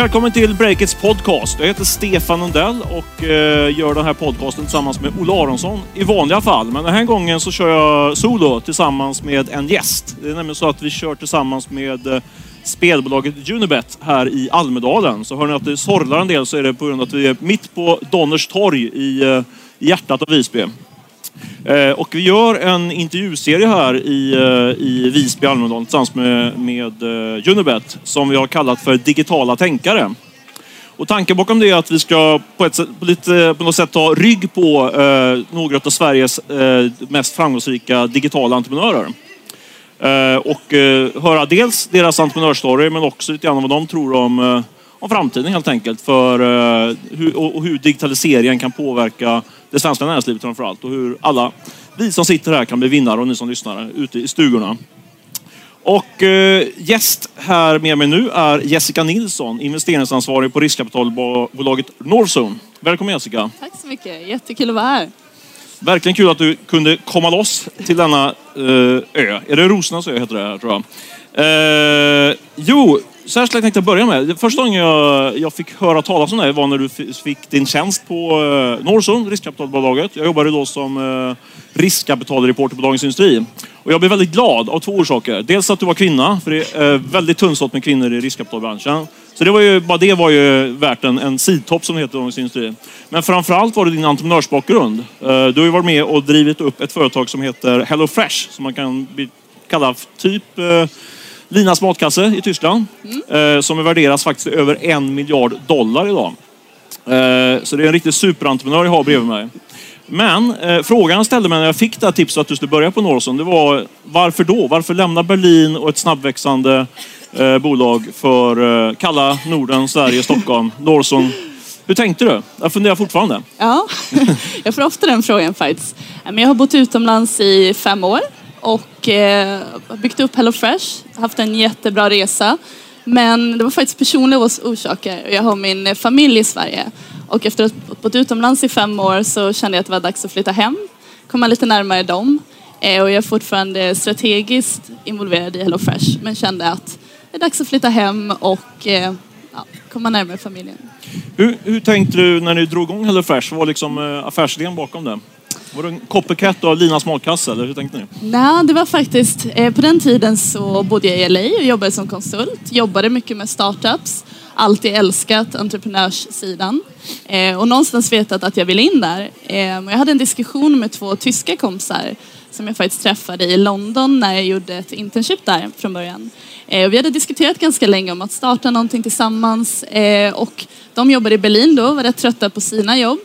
Välkommen till Breakits podcast. Jag heter Stefan Lundell och eh, gör den här podcasten tillsammans med Olle Aronsson i vanliga fall. Men den här gången så kör jag solo tillsammans med en gäst. Det är nämligen så att vi kör tillsammans med eh, spelbolaget Unibet här i Almedalen. Så hör ni att det sorlar en del så är det på grund av att vi är mitt på Donners torg i, eh, i hjärtat av Visby. Eh, och vi gör en intervjuserie här i, eh, i Visby, Almedalen tillsammans med, med eh, Unibet som vi har kallat för Digitala tänkare. Och tanken bakom det är att vi ska på, ett, sätt- på, lite, på något sätt ta rygg på eh, några av Sveriges eh, mest framgångsrika digitala entreprenörer. Eh, och eh, höra dels deras entreprenörsstory men också lite grann om vad de tror om, om framtiden helt enkelt. För, eh, hur, och, och hur digitaliseringen kan påverka det svenska näringslivet framför allt. Och hur alla vi som sitter här kan bli vinnare och ni som lyssnar ute i stugorna. Och eh, gäst här med mig nu är Jessica Nilsson, investeringsansvarig på riskkapitalbolaget Northzone. Välkommen Jessica! Tack så mycket. Jättekul att vara här. Verkligen kul att du kunde komma loss till denna eh, ö. Är det Rosornas ö heter det här, tror jag. Eh, jo, så här skulle jag tänkte börja med. Första gången jag, jag fick höra talas om det var när du fick din tjänst på eh, Northzone, riskkapitalbolaget. Jag jobbade då som eh, riskkapitalreporter på Dagens Industri. Och jag blev väldigt glad av två orsaker. Dels att du var kvinna, för det är eh, väldigt tunnsått med kvinnor i riskkapitalbranschen. Så det var ju, bara det var ju värt en, en sidtopp som det heter i Dagens Industri. Men framförallt var det din entreprenörsbakgrund. Eh, Du har ju varit med och drivit upp ett företag som heter HelloFresh. Som man kan kalla typ eh, Linas matkasse i Tyskland. Eh, som värderas faktiskt över en miljard dollar idag. Eh, så det är en riktig superentreprenör jag har bredvid mig. Men eh, frågan jag ställde mig när jag fick det här tipset att du skulle börja på Northzone, det var varför då? Varför lämna Berlin och ett snabbväxande eh, bolag för eh, kalla Norden, Sverige, Stockholm, Northzone? Hur tänkte du? Jag funderar fortfarande. Ja, jag får ofta den frågan faktiskt. Jag har bott utomlands i fem år och eh, byggt upp HelloFresh. Haft en jättebra resa. Men det var faktiskt personliga orsaker. Jag har min familj i Sverige. Och efter att ha bott utomlands i fem år så kände jag att det var dags att flytta hem. Komma lite närmare dem. Eh, och jag är fortfarande strategiskt involverad i HelloFresh. Men kände att det är dags att flytta hem och eh, ja, komma närmare familjen. Hur, hur tänkte du när ni drog igång HelloFresh? Vad var liksom eh, affärsidén bakom det? Var det en copycat av Linas matkasse eller hur tänkte ni? Nej, det var faktiskt, eh, på den tiden så bodde jag i LA och jobbade som konsult. Jobbade mycket med startups. Alltid älskat entreprenörssidan. Eh, och någonstans vetat att jag ville in där. Eh, och jag hade en diskussion med två tyska kompisar som jag faktiskt träffade i London när jag gjorde ett internship där från början. Eh, och vi hade diskuterat ganska länge om att starta någonting tillsammans. Eh, och de jobbade i Berlin då, var rätt trötta på sina jobb.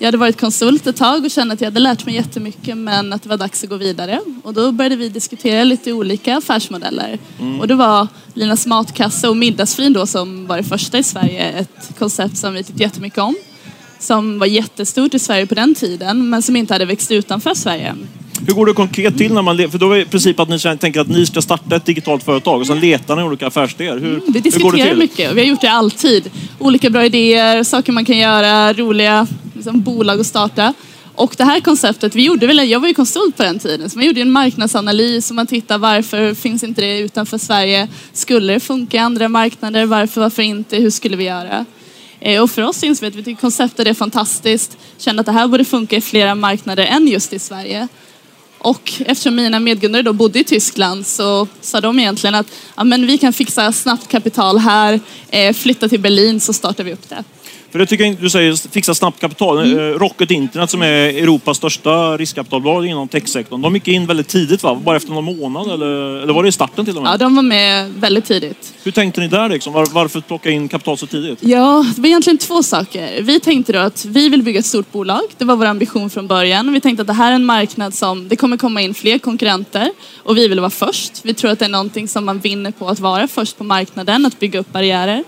Jag hade varit konsult ett tag och kände att jag hade lärt mig jättemycket men att det var dags att gå vidare. Och då började vi diskutera lite olika affärsmodeller. Och det var Linas matkasse och Middagsfrin då som var det första i Sverige. Ett koncept som vi tyckte jättemycket om. Som var jättestort i Sverige på den tiden men som inte hade växt utanför Sverige. Hur går det konkret till när man... För då är det i princip att ni känner- tänker att ni ska starta ett digitalt företag och sen letar ni olika affärsidéer. Hur, Vi hur går det diskuterar till? mycket och vi har gjort det alltid. Olika bra idéer, saker man kan göra, roliga liksom, bolag att starta. Och det här konceptet, vi gjorde väl, jag var ju konsult på den tiden, så man gjorde en marknadsanalys och man tittade varför finns inte det utanför Sverige? Skulle det funka i andra marknader? Varför, varför inte? Hur skulle vi göra? Eh, Och för oss insåg vi att vi tycker konceptet är fantastiskt. Kände att det här borde funka i flera marknader än just i Sverige. Och eftersom mina medgrundare då bodde i Tyskland så sa de egentligen att ja, men vi kan fixa snabbt kapital här, eh, flytta till Berlin så startar vi upp det. För det tycker jag inte- du säger fixa snabbt kapital. Mm. Eh, Rocket Internet som är Europas största riskkapitalbolag inom techsektorn. De gick in väldigt tidigt va? Bara efter någon månad eller, eller var det i starten till och med? Ja, de var med väldigt tidigt. Hur tänkte ni där liksom? Var, varför plocka in kapital så tidigt? Ja, det var egentligen två saker. Vi tänkte då att vi vill bygga ett stort bolag. Det var vår ambition från början. Vi tänkte att det här är en marknad som det kommer komma in fler konkurrenter och vi vill vara först. Vi tror att det är någonting som man vinner på att vara först på marknaden, att bygga upp barriärer.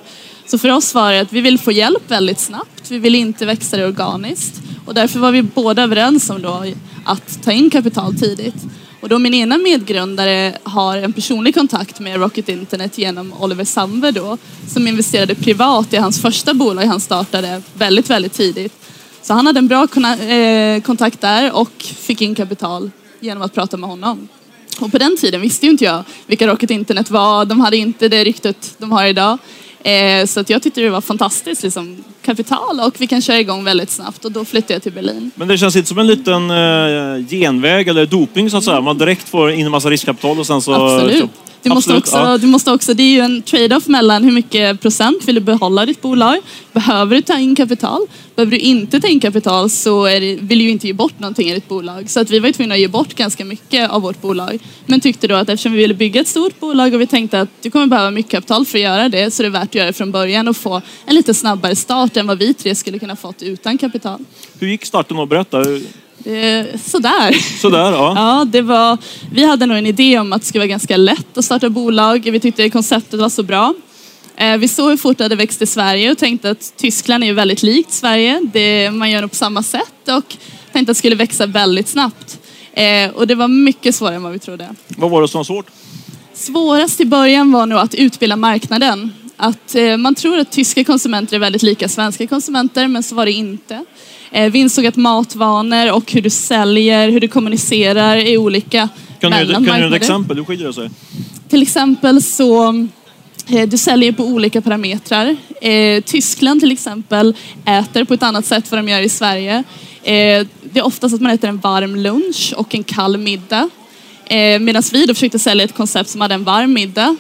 Så för oss var det att vi vill få hjälp väldigt snabbt. Vi vill inte växa det organiskt och därför var vi båda överens om då att ta in kapital tidigt. Och då min ena medgrundare har en personlig kontakt med Rocket Internet genom Oliver Sandberg då, som investerade privat i hans första bolag han startade väldigt, väldigt tidigt. Så han hade en bra eh, kontakt där och fick in kapital genom att prata med honom. Och på den tiden visste ju inte jag vilka Rocket Internet var. De hade inte det ryktet de har idag. Eh, så att jag tyckte det var fantastiskt, liksom, kapital och vi kan köra igång väldigt snabbt och då flyttade jag till Berlin. Men det känns inte som en liten eh, genväg eller doping så att säga. Man direkt får in en massa riskkapital och sen så... Absolut. Du måste, Absolut, också, ja. du måste också, det är ju en trade-off mellan hur mycket procent vill du behålla ditt bolag? Behöver du ta in kapital? Behöver du inte ta in kapital så det, vill du ju inte ge bort någonting i ditt bolag. Så att vi var ju tvungna att ge bort ganska mycket av vårt bolag. Men tyckte då att eftersom vi ville bygga ett stort bolag och vi tänkte att du kommer behöva mycket kapital för att göra det så är det värt att göra det från början och få en lite snabbare start än vad vi tre skulle kunna fått utan kapital. Hur gick starten då? Berätta. Eh, sådär. Sådär, ja. Ja, det var, vi hade nog en idé om att det skulle vara ganska lätt att starta bolag. Vi tyckte konceptet var så bra. Eh, Vi såg hur fort det hade växt i Sverige och tänkte att Tyskland är ju väldigt likt Sverige. Det, man gör nog på samma sätt och tänkte att det skulle växa väldigt snabbt. Eh, Och det var mycket svårare än vad vi trodde. Vad var det som var svårt? Svårast i början var nog att utbilda marknaden. Att man tror att tyska konsumenter är väldigt lika svenska konsumenter, men så var det inte. Eh, vi insåg att matvanor och hur du säljer, hur du kommunicerar är olika Kan du, mellan kan du ge ett exempel? Hur skiljer det sig? Till exempel så eh, du säljer på olika parametrar. Eh, Tyskland till exempel äter på ett annat sätt vad de gör i Sverige. Eh, det är oftast att man äter en varm lunch och en kall middag. Eh, Medan vi då försökte sälja ett koncept som hade en varm middag,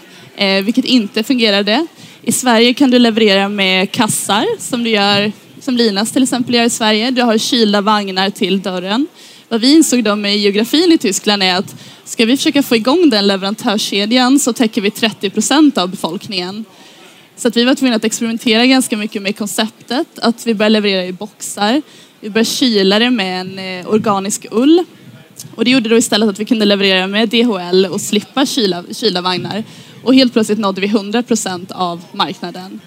vilket inte fungerade. I Sverige kan du leverera med kassar som du gör, som Linas till exempel gör i Sverige. Du har kylda vagnar till dörren. Vad vi insåg då med geografin i Tyskland är att ska vi försöka få igång den leverantörskedjan så täcker vi 30 procent av befolkningen. Så att vi var tvungna att experimentera ganska mycket med konceptet. Att vi började leverera i boxar. Vi började kyla det med en eh, organisk ull. Och det gjorde då istället att vi kunde leverera med DHL och slippa kyla, kylda vagnar. Och helt plötsligt nådde vi 100 procent av marknaden.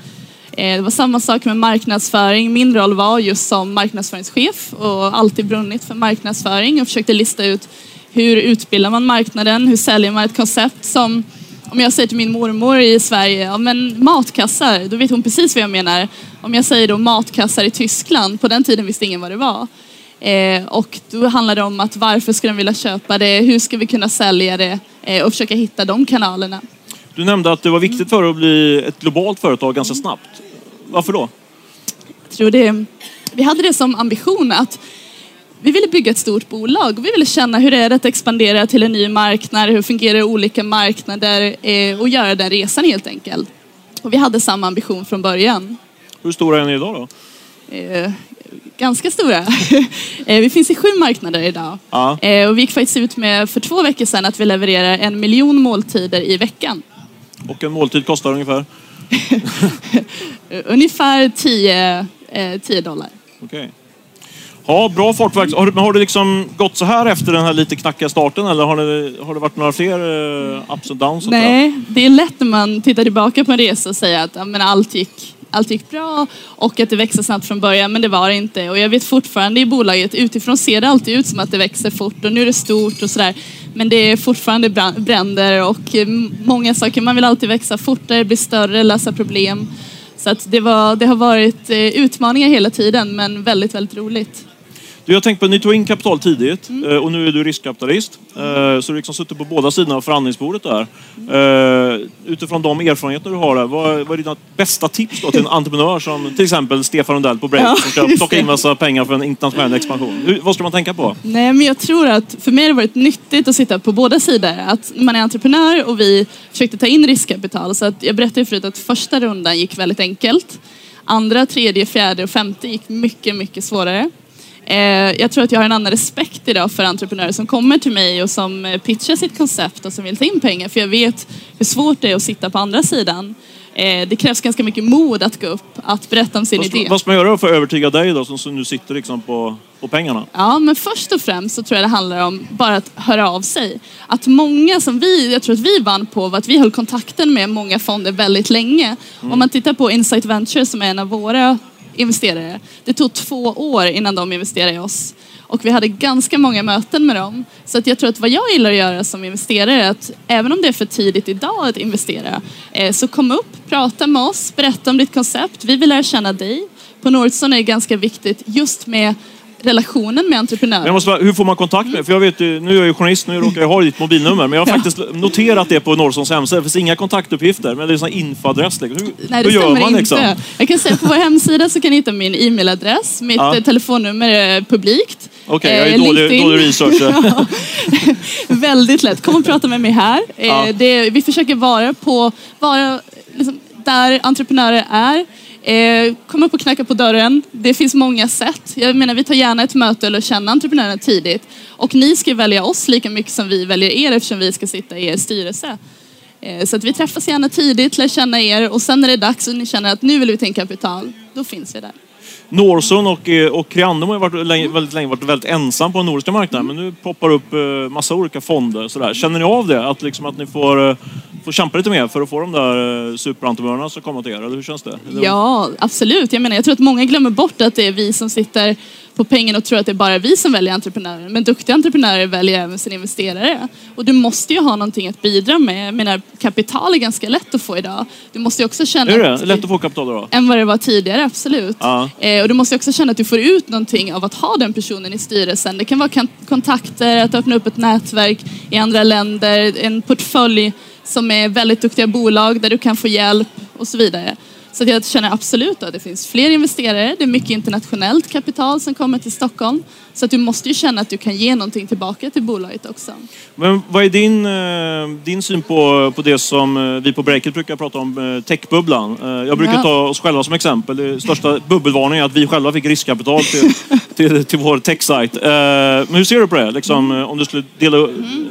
Eh, det var samma sak med marknadsföring. Min roll var just som marknadsföringschef och alltid brunnit för marknadsföring och försökte lista ut hur utbildar man marknaden? Hur säljer man ett koncept som om jag säger till min mormor i Sverige, ja men matkassar, då vet hon precis vad jag menar. Om jag säger då matkassar i Tyskland, på den tiden visste ingen vad det var. Eh, och då handlar det om att varför ska de vilja köpa det? Hur ska vi kunna sälja det? Eh, och försöka hitta de kanalerna. Du nämnde att det var viktigt för att bli ett globalt företag ganska snabbt. Varför då? Jag tror det, vi hade det som ambition att vi ville bygga ett stort bolag vi ville känna hur det är att expandera till en ny marknad, hur fungerar olika marknader eh, och göra den resan helt enkelt. Och vi hade samma ambition från början. Hur stora är ni idag då? Eh, ganska stora. eh, vi finns i sju marknader idag. Ja. Och vi gick faktiskt ut med för två veckor sedan att vi levererar en miljon måltider i veckan. Och en måltid kostar ungefär? Ungefär 10, eh, 10 dollar. Okej. Ja, bra fart. på verks- Har, har det liksom gått så här efter den här lite knackiga starten eller har det, har det varit några fler eh, ups och downs? Nej, det är lätt när man tittar tillbaka på en resa och säga att ja, men allt, gick, allt gick bra och att det växte snabbt från början, men det var det inte. Och jag vet fortfarande i bolaget, utifrån ser det alltid ut som att det växer fort och nu är det stort och sådär. Men det är fortfarande bränder och eh, många saker. Man vill alltid växa fortare, bli större, lösa problem. Så att det, var, det har varit eh, utmaningar hela tiden, men väldigt, väldigt roligt. Du, jag tänkte på, ni tog in kapital tidigt Mm. eh, och nu är du riskkapitalist. Eh, Så du liksom suttit på båda sidorna av förhandlingsbordet där. Mm. Eh, Utifrån de erfarenheter du har där, vad, vad är dina bästa tips då till en entreprenör som till exempel Stefan Lundell på Break Ja, som ska plocka in massa pengar för en internationell expansion? Hur, vad ska man tänka på? Nej, men jag tror att för mig har det varit nyttigt att sitta på båda sidor. Att man är entreprenör och vi försökte ta in riskkapital. Så att jag berättade ju förut att första rundan gick väldigt enkelt. Andra, tredje, fjärde och femte gick mycket, mycket svårare. Eh, Jag tror att jag har en annan respekt idag för entreprenörer som kommer till mig och som eh, pitchar sitt koncept och som vill ta in pengar. För jag vet hur svårt det är att sitta på andra sidan. Eh, Det krävs ganska mycket mod att gå upp, att berätta om sin Vad idé. vad ska man göra för att övertyga dig då som, nu sitter liksom på, på pengarna? Ja, men först och främst så tror jag det handlar om bara att höra av sig. Att många som vi, jag tror att vi vann på var att vi höll kontakten med många fonder väldigt länge. Om man tittar på Insight Venture som är en av våra investerare. Det tog två år innan de investerade i oss. Och vi hade ganska många möten med dem. Så att jag tror att vad jag gillar att göra som investerare är att även om det är för tidigt idag att investera, eh, så kom upp, prata med oss, berätta om ditt koncept. Vi vill lära känna dig. På Nordson är det ganska viktigt just med relationen med entreprenörer. Jag måste bara, hur får man kontakt med För jag vet ju, nu är jag ju journalist, nu råkar jag ha ditt mobilnummer. Men jag har Ja. faktiskt noterat det på Norrsons hemsida. Det finns inga kontaktuppgifter, men det är en infoadress. Liksom. Hur, Nej, hur det gör stämmer man inte. liksom? Jag kan säga på vår hemsida så kan ni hitta min e-mailadress. Mitt Ja. eh, telefonnummer är publikt. Okej, jag är Eh, dålig, LinkedIn. dålig researcher. Väldigt lätt. Kom och prata med mig här. Eh, Ja. Det, vi försöker vara på, vara liksom, där entreprenörer är. Eh, kom upp och knacka på dörren. Det finns många sätt. Jag menar, vi tar gärna ett möte eller känna entreprenörerna tidigt. Och ni ska välja oss lika mycket som vi väljer er eftersom vi ska sitta i er styrelse. Eh, så att vi träffas gärna tidigt, lär känna er och sen när det är dags och ni känner att nu vill vi ta in kapital, då finns vi där. Norson och, eh, och Creandum har ju varit, länge, väldigt länge varit väldigt ensam på den nordiska marknaden. Men nu poppar upp eh, massa olika fonder. Sådär. Känner ni av det? Att, liksom, att ni får, eh, får kämpa lite mer för att få de där eh, superentreprenörerna som kommer till er? Eller hur känns det? Ja, absolut. Jag menar, jag tror att många glömmer bort att det är vi som sitter på pengen och tror att det är bara vi som väljer entreprenörer. Men duktiga entreprenörer väljer även sina investerare. Och du måste ju ha någonting att bidra med. Jag menar, kapital är ganska lätt att få idag. Du måste ju också känna Är det att? Lätt att få kapital då? än vad det var tidigare, absolut. Ja. Eh, och du måste också känna att du får ut någonting av att ha den personen i styrelsen. Det kan vara kontakter, att öppna upp ett nätverk i andra länder, en portfölj som är väldigt duktiga bolag där du kan få hjälp och så vidare. Så att jag känner absolut att det finns fler investerare, det är mycket internationellt kapital som kommer till Stockholm. Så att du måste ju känna att du kan ge någonting tillbaka till bolaget också. Men vad är din, eh, din syn på, på det som eh, vi på Breakit brukar prata om, eh, techbubblan? Jag brukar Ja. ta oss själva som exempel. Det största bubbelvarningen är att vi själva fick riskkapital till, till, till vår techsajt. Eh, Men hur ser du på det? Liksom, Mm. Om du skulle dela...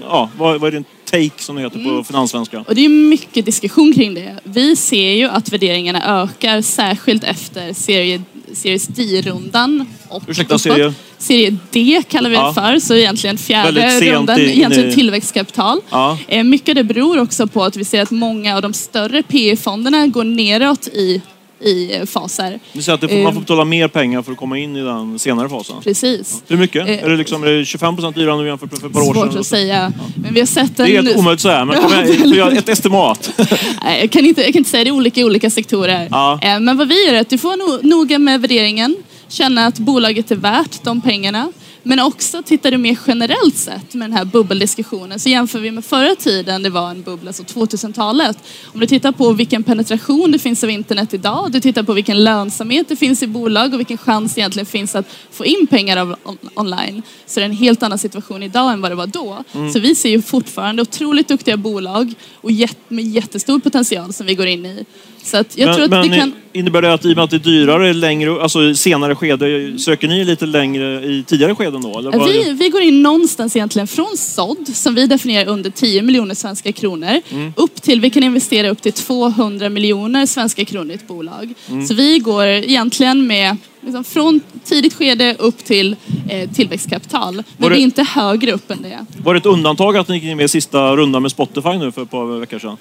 Ja, vad, vad är din take som det heter Mm. på finanssvenska? Och det är mycket diskussion kring det. Vi ser ju att värderingarna ökar särskilt efter serie, Series D-rundan. Ursäkta, uppåt. serie? Serie D kallar vi Ja. det för, så egentligen fjärde rundan, i- egentligen i- tillväxtkapital. Ja. Eh, Mycket det beror också på att vi ser att många av de större PE-fonderna går neråt i, i faser. Du säger att får, man får betala mer pengar för att komma in i den senare fasen. Precis. Hur mycket? Eh. är det, liksom, är det 25 procent dyrare nu jämfört med för ett par år Svårt sedan? att säga. Men vi har sett en... Det är helt omöjligt att säga, men kom igen, ett estimat. Nej, Jag kan, inte, jag kan inte säga det är olika i olika sektorer. Ja. Eh, Men vad vi gör är att du får vara no- noga med värderingen, känna att bolaget är värt de pengarna. Men också tittar du mer generellt sett med den här bubbeldiskussionen så jämför vi med förra tiden det var en bubbla, alltså 2000-talet. Om du tittar på vilken penetration det finns av internet idag, du tittar på vilken lönsamhet det finns i bolag och vilken chans det egentligen finns att få in pengar av on- online så är det en helt annan situation idag än vad det var då. Mm. Så vi ser ju fortfarande otroligt duktiga bolag och med jättestor potential som vi går in i. Så att jag men tror att det kan... innebär det att i och med att det är dyrare längre, alltså senare skede, söker ni lite längre i tidigare skeden då? Eller Vi, vi går in någonstans egentligen från sådd, som vi definierar under 10 miljoner svenska kronor, Mm. upp till, vi kan investera upp till 200 miljoner svenska kronor i ett bolag. Mm. Så vi går egentligen med liksom, från tidigt skede upp till eh, tillväxtkapital. Men Var det- vi är inte högre upp än det. Var det ett undantag att ni gick med i sista rundan med Spotify nu för ett par veckor sedan?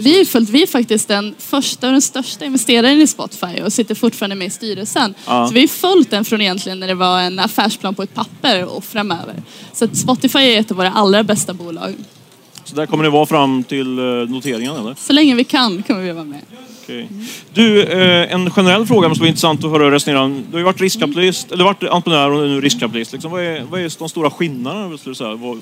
Vi är, följt, vi är faktiskt den första och den största investeraren i Spotify och sitter fortfarande med i styrelsen. Ja. Så vi har följt den från egentligen när det var en affärsplan på ett papper och framöver. Så Spotify är ett av våra allra bästa bolag. Så där kommer ni vara fram till eh, noteringen eller? Så länge vi kan kommer vi vara med. Okej. Du, eh, en generell fråga som skulle vara intressant att höra resonera om. Du har ju varit riskkapitalist, eller varit entreprenör och nu riskkapitalist. Liksom, vad, är, vad är de stora skillnaderna skulle du säga, vad,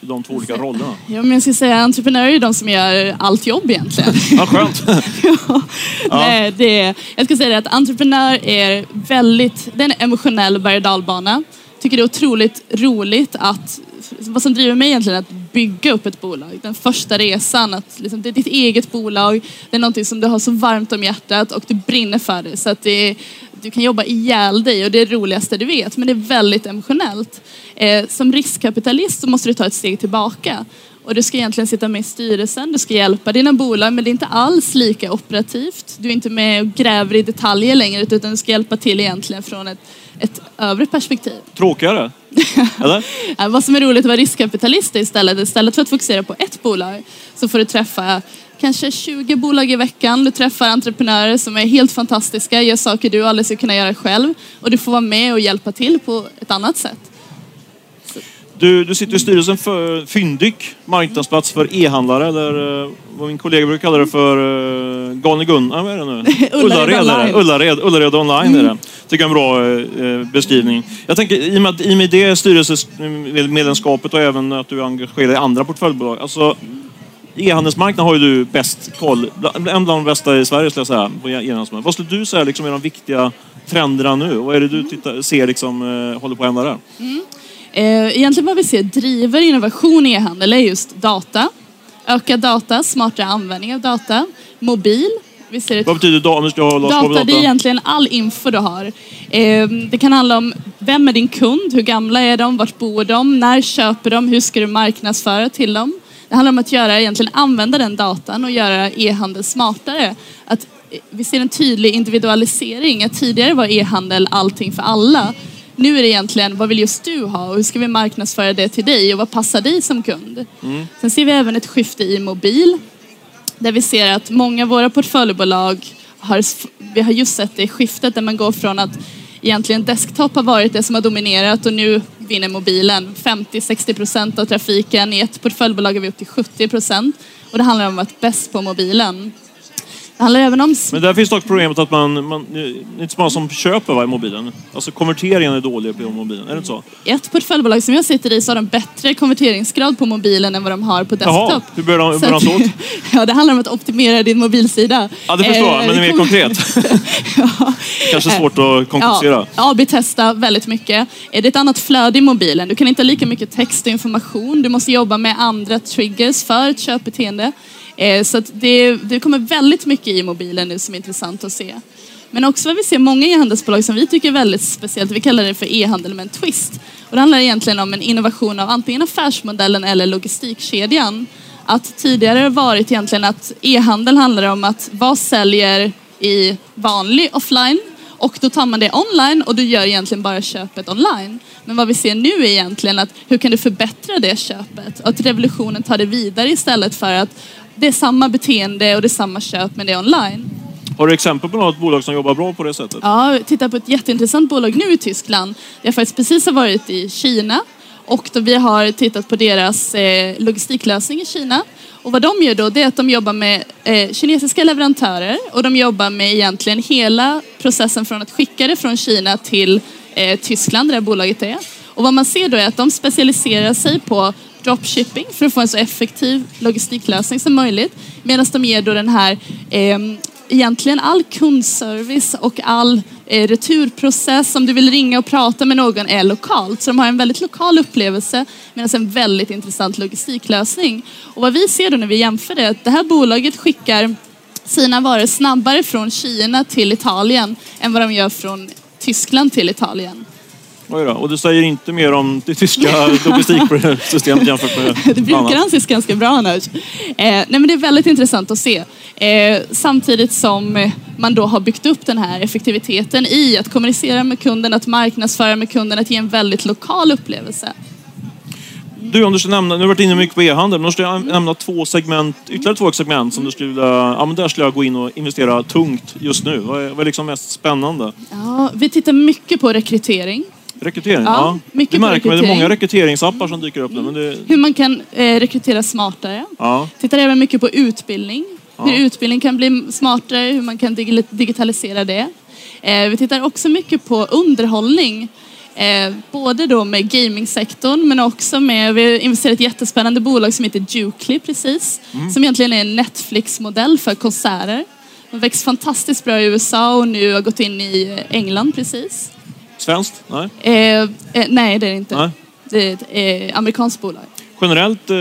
i de två olika rollerna? Ja, men jag ska säga entreprenörer är de som gör allt jobb egentligen. Ja, skönt. Nej, det är, jag ska säga att entreprenör är väldigt, det är en emotionell berg och dalbana. Tycker det är otroligt roligt att, vad som driver mig egentligen är att bygga upp ett bolag. Den första resan, att liksom, det är ditt eget bolag, det är någonting som du har så varmt om hjärtat och du brinner för det. Så att det du kan jobba ihjäl dig och det är det roligaste du vet, men det är väldigt emotionellt. Eh, som riskkapitalist så måste du ta ett steg tillbaka. Och du ska egentligen sitta med i styrelsen, du ska hjälpa dina bolag men det är inte alls lika operativt. Du är inte med och gräver i detaljer längre utan du ska hjälpa till egentligen från ett, ett övre perspektiv. Tråkigare? Eller? Vad som är roligt att vara riskkapitalist är istället, istället för att fokusera på ett bolag så får du träffa kanske 20 bolag i veckan. Du träffar entreprenörer som är helt fantastiska, gör saker du aldrig skulle kunna göra själv och du får vara med och hjälpa till på ett annat sätt. Du, du sitter i styrelsen för Fyndik, marknadsplats för e-handlare eller eh, vad min kollega brukar kalla det för uh, Galne Gun... Ja, vad är det nu? Ullared. Online. Ullared, Ullared online är det. Tycker jag är en bra eh, beskrivning. Jag tänker, i och med, i och med det styrelsemedlemskapet och även att du är engagerad i andra portföljbolag. Alltså, E-handelsmarknaden har ju du bäst koll, en bland de bästa i Sverige skulle jag säga. På e-handelsmarknaden. Vad skulle du säga liksom, är de viktiga trenderna nu? Vad är det du tittar, ser liksom, eh, håller på att hända där? Eh, Egentligen vad vi ser driver innovation i e-handel är just data. Ökad data, smartare användning av data, mobil. Vi ser ett Vad betyder data? Data, data? det är egentligen all info du har. Eh, Det kan handla om vem är din kund, hur gamla är de, vart bor de, när köper de, hur ska du marknadsföra till dem. Det handlar om att göra, egentligen använda den datan och göra e-handel smartare. Att eh, vi ser en tydlig individualisering. Att tidigare var e-handel allting för alla. Nu är det egentligen, vad vill just du ha och hur ska vi marknadsföra det till dig och vad passar dig som kund? Sen ser vi även ett skifte i mobil där vi ser att många av våra portföljbolag har, vi har just sett det skiftet där man går från att egentligen desktop har varit det som har dominerat och nu vinner mobilen 50-60 procent av trafiken. I ett portföljbolag är vi upp till 70 procent och det handlar om att vara bäst på mobilen. Det handlar även om Men där finns dock problemet att man, man det är inte så många som köper va, i mobilen. Alltså konverteringen är dålig på mobilen, är det inte så? ett portföljbolag som jag sitter i så har de bättre konverteringsgrad på mobilen än vad de har på desktop. Jaha, hur börjar de, hur börjar de så att-? Ja, det handlar om att optimera din mobilsida. Ja, det förstår jag, Eh, men det är mer kommer- konkret. ja. Kanske svårt att konkretisera. Ja, AB-testa väldigt mycket. Eh, Det är ett annat flöde i mobilen. Du kan inte ha lika mycket text och information. Du måste jobba med andra triggers för ett köpbeteende. Eh, Så att det, det kommer väldigt mycket i mobilen nu som är intressant att se. Men också vad vi ser många e-handelsbolag som vi tycker är väldigt speciellt. Vi kallar det för e-handel med en twist. Och det handlar egentligen om en innovation av antingen affärsmodellen eller logistikkedjan. Att tidigare har det varit egentligen att e-handel handlar om att vad säljer i vanlig offline och då tar man det online och du gör egentligen bara köpet online. Men vad vi ser nu är egentligen att hur kan du förbättra det köpet? Och att revolutionen tar det vidare istället för att det är samma beteende och det är samma köp men det är online. Har du exempel på något bolag som jobbar bra på det sättet? Ja, titta på ett jätteintressant bolag nu i Tyskland. Jag faktiskt precis har varit i Kina och då vi har tittat på deras eh, logistiklösning i Kina. Och vad de gör då, det är att de jobbar med eh, kinesiska leverantörer och de jobbar med egentligen hela processen från att skicka det från Kina till eh, Tyskland, där det här bolaget är. Och vad man ser då är att de specialiserar sig på dropshipping för att få en så effektiv logistiklösning som möjligt. Medan de ger då den här eh, egentligen all kundservice och all eh, returprocess, om du vill ringa och prata med någon, är lokalt. Så de har en väldigt lokal upplevelse medan en väldigt intressant logistiklösning. Och vad vi ser då när vi jämför det är att det här bolaget skickar sina varor snabbare från Kina till Italien än vad de gör från Tyskland till Italien. Oj då. Och du säger inte mer om det tyska logistiksystemet jämfört med Det brukar anses ganska bra annars. Eh, nej men det är väldigt intressant att se. Eh, samtidigt som man då har byggt upp den här effektiviteten i att kommunicera med kunden, att marknadsföra med kunden, att ge en väldigt lokal upplevelse. Du, om du ska nämna, nu har du varit inne mycket på e-handel, men om du ska nämna två segment, ytterligare två segment som du skulle vilja, ja men där skulle jag gå in och investera tungt just nu. Vad är, vad är liksom mest spännande? Ja, vi tittar mycket på rekrytering. Rekrytering? Ja, Ja, mycket det på märker. Det är många rekryteringsappar som dyker upp nu. Men det, Hur man kan eh, rekrytera smartare. ja. Tittar även mycket på utbildning. Ja. Hur utbildning kan bli smartare, hur man kan digi- digitalisera det. Eh, vi tittar också mycket på underhållning. Eh, både då med gamingsektorn men också med, vi har investerat i ett jättespännande bolag som heter Jukely precis. Som egentligen är en Netflix-modell för konserter. De växt fantastiskt bra i USA och nu har gått in i England precis. Svenskt? Nej. Eh, eh, nej, det är det inte. Nej. Det är ett eh, amerikanskt bolag. Generellt, eh,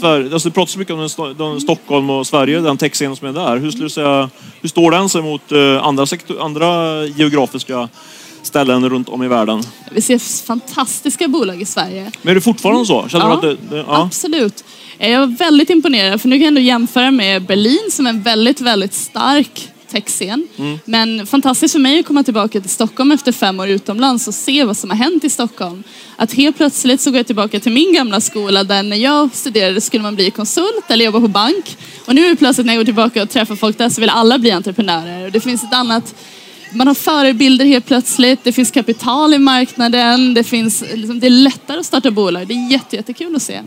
Sverige, alltså det pratas så mycket om den, den Stockholm och Sverige, den techscenen som är där. Hur, skulle du säga, hur står den sig mot eh, andra, sektor, andra geografiska ställen runt om i världen? Vi ser fantastiska bolag i Sverige. Men är det fortfarande så? Känner Ja. du det, det, ja. Absolut. Eh, Jag var väldigt imponerad för nu kan jag ändå jämföra med Berlin som är en väldigt, väldigt stark techscen. Mm. Men fantastiskt för mig att komma tillbaka till Stockholm efter fem år utomlands och se vad som har hänt i Stockholm. Att helt plötsligt så går jag tillbaka till min gamla skola där när jag studerade skulle man bli konsult eller jobba på bank. Och nu plötsligt när jag går tillbaka och träffar folk där så vill alla bli entreprenörer. Och det finns ett annat man har förebilder helt plötsligt, det finns kapital i marknaden, det, finns, liksom, det är lättare att starta bolag. Det är jätte, jättekul att se.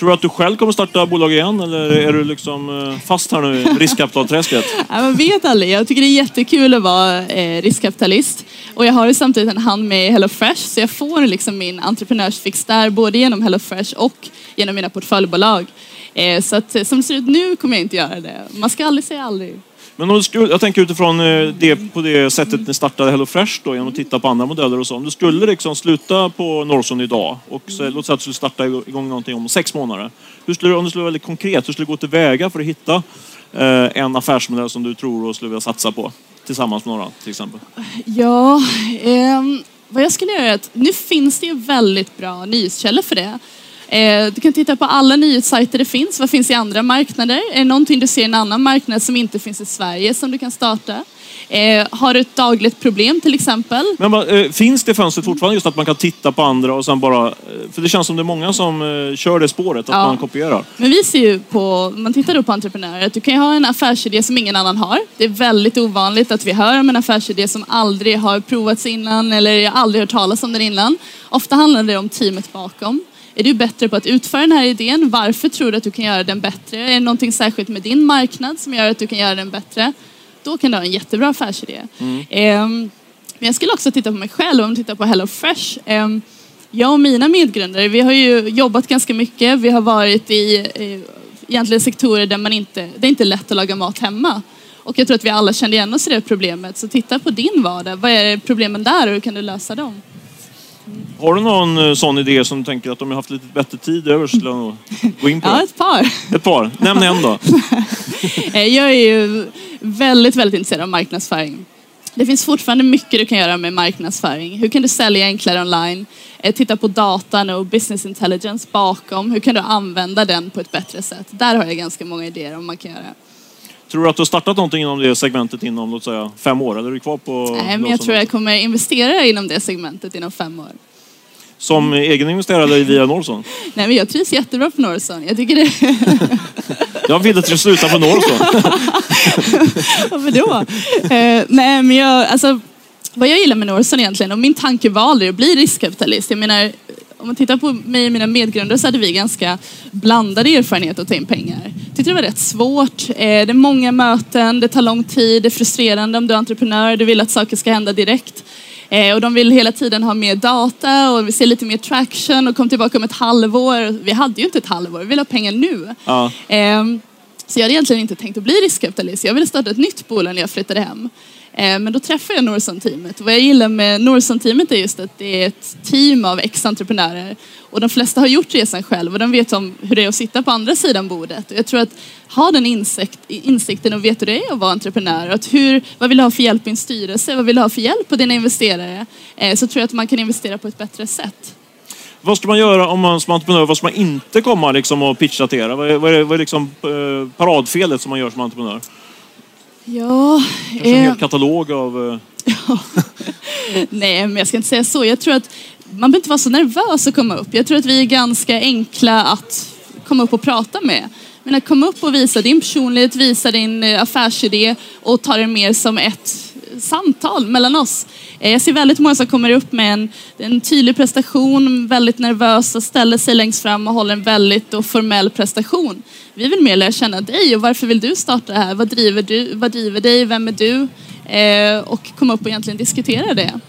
Tror du att du själv kommer starta bolag igen eller är du liksom eh, fast här nu i riskkapitalträsket? Ja, man vet aldrig. Jag tycker det är jättekul att vara eh, riskkapitalist. Och jag har ju samtidigt en hand med HelloFresh så jag får liksom min entreprenörsfix där både genom HelloFresh och genom mina portföljbolag. Eh, så att, som det ser ut nu kommer jag inte göra det. Man ska aldrig säga aldrig. Men om du skulle, jag tänker utifrån eh, det, på det sättet ni startade HelloFresh då, genom att titta på andra modeller och så. Om du skulle liksom sluta på Norson idag och så, låt säga att du skulle starta igång någonting om sex månader. Hur skulle, om du skulle vara väldigt konkret, hur skulle du gå tillväga för att hitta eh, en affärsmodell som du tror och skulle vilja satsa på tillsammans med några till exempel? Ja, ehm, vad jag skulle göra är att nu finns det ju väldigt bra nyhetskällor för det. Eh, du kan titta på alla nyhetssajter det finns. Vad finns i andra marknader? Är det någonting du ser i en annan marknad som inte finns i Sverige som du kan starta? Eh, har du ett dagligt problem till exempel? Men eh, finns det fönstret fortfarande just att man kan titta på andra och sen bara... För det känns som det är många som kör det spåret, att ja. man kopierar. Men vi ser ju på, man tittar då på entreprenörer, att du kan ju ha en affärsidé som ingen annan har. Det är väldigt ovanligt att vi hör om en affärsidé som aldrig har provats innan eller aldrig hört talas om den innan. Ofta handlar det om teamet bakom. Är du bättre på att utföra den här idén? Varför tror du att du kan göra den bättre? Är det någonting särskilt med din marknad som gör att du kan göra den bättre? Då kan du ha en jättebra affärsidé. Mm. Um, men jag skulle också titta på mig själv, om du tittar på HelloFresh. Um, jag och mina medgrundare, vi har ju jobbat ganska mycket. Vi har varit i eh, egentligen sektorer där man inte, det är inte lätt att laga mat hemma. Och jag tror att vi alla kände igen oss i det problemet. Så titta på din vardag. Vad är problemen där och hur kan du lösa dem? Har du någon eh, sån idé som du tänker att om jag haft lite bättre tid över så skulle jag gå in på Ja, ett par. Ett par. Nämn en då. Eh, jag är ju väldigt, väldigt intresserad av marknadsföring. Det finns fortfarande mycket du kan göra med marknadsföring. Hur kan du sälja enklare online? Eh, titta på datan och business intelligence bakom. Hur kan du använda den på ett bättre sätt? Där har jag ganska många idéer om man kan göra. Tror du att du har startat någonting inom det segmentet inom låt säga, fem år? Eller är du kvar på... Nej, men jag tror jag kommer investera inom det segmentet inom fem år. Som egen investerare via Norson? Nej, men jag trivs jättebra på Norson. Jag tycker det... jag vill att du slutar på Norson. Varför då? Uh, nej, men jag, alltså, vad jag gillar med Norson egentligen, och min tanke var aldrig att bli riskkapitalist. Jag menar, om man tittar på mig och mina medgrundare så hade vi ganska blandade erfarenheter att ta in pengar. Jag tyckte det var rätt svårt. Eh, det är många möten, det tar lång tid, det är frustrerande om du är entreprenör, du vill att saker ska hända direkt. Eh, och de vill hela tiden ha mer data och vi ser lite mer traction och kom tillbaka om ett halvår. Vi hade ju inte ett halvår, vi vill ha pengar nu. Ja. Ehm, så jag hade egentligen inte tänkt att bli riskkapitalist. Jag ville starta ett nytt bolag när jag flyttade hem. Eh, men då träffade jag Norson-teamet. Vad jag gillar med Norson-teamet är just att det är ett team av ex-entreprenörer. Och de flesta har gjort resan själv och de vet om hur det är att sitta på andra sidan bordet. Och jag tror att ha den insikt, insikten och vet hur det är att vara entreprenör. Att hur, vad vill du ha för hjälp i en styrelse? Vad vill du ha för hjälp på dina investerare? Eh, så tror jag att man kan investera på ett bättre sätt. Vad ska man göra om man som entreprenör, vad ska man inte komma liksom och pitcha till er? Vad är, vad är, vad är liksom, eh, paradfelet som man gör som entreprenör? Ja... Kanske en hel katalog av... Ja. Nej, men jag ska inte säga så. Jag tror att man behöver inte vara så nervös att komma upp. Jag tror att vi är ganska enkla att komma upp och prata med. Men att komma upp och visa din personlighet, visa din eh, affärsidé och ta det mer som ett samtal mellan oss. Eh, jag ser väldigt många som kommer upp med en, en tydlig prestation, väldigt nervösa, ställer sig längst fram och håller en väldigt formell prestation. Vi vill mer lära känna dig och varför vill du starta det här? Vad driver, du, vad driver dig? Vem är du? Eh, och komma upp och egentligen diskutera det.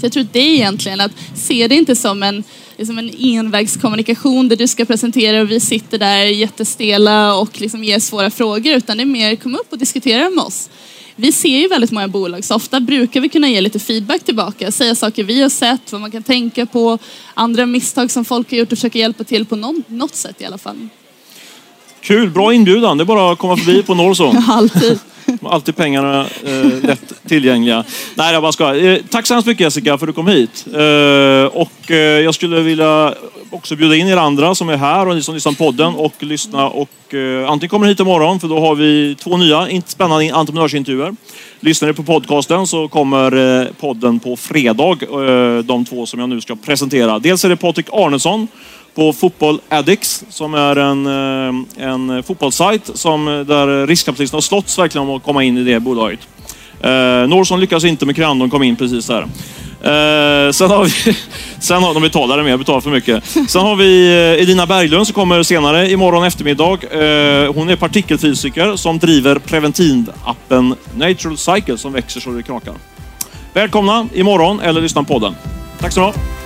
Så jag tror det är egentligen att se det inte som en, liksom en envägskommunikation där du ska presentera och vi sitter där jättestela och liksom ger svåra frågor utan det är mer komma upp och diskutera med oss vi ser ju väldigt många bolag så ofta brukar vi kunna ge lite feedback tillbaka, säga saker vi har sett, vad man kan tänka på, andra misstag som folk har gjort och försöka hjälpa till på något sätt i alla fall. Kul, bra inbjudan. Det är bara att komma förbi på Norrson. Alltid. Alltid pengarna eh, lätt tillgängliga. Nej, jag bara ska. Eh, tack så hemskt mycket Jessica för att du kom hit. Eh, och eh, jag skulle vilja också bjuda in er andra som är här och ni som lyssnar på podden och lyssna och eh, antingen kommer ni hit imorgon för då har vi två nya spännande entreprenörsintervjuer. Lyssnar ni på podcasten så kommer eh, podden på fredag, eh, de två som jag nu ska presentera. Dels är det Patrik Arnesson på Fotboll Addicts som är en, eh, en fotbollssajt som, eh, där riskkapitalisterna har slått verkligen om att komma in i det bolaget. Eh, Norson lyckas inte med Crandon kom in precis där. Eh, sen har vi... Sen har, de betalade mer, betalar för mycket. Sen har vi eh, Elina Berglund som kommer senare imorgon eftermiddag. Eh, hon är partikelfysiker som driver preventivappen Natural Cycle som växer så det knakar. Välkomna imorgon eller lyssna på podden. Tack så mycket.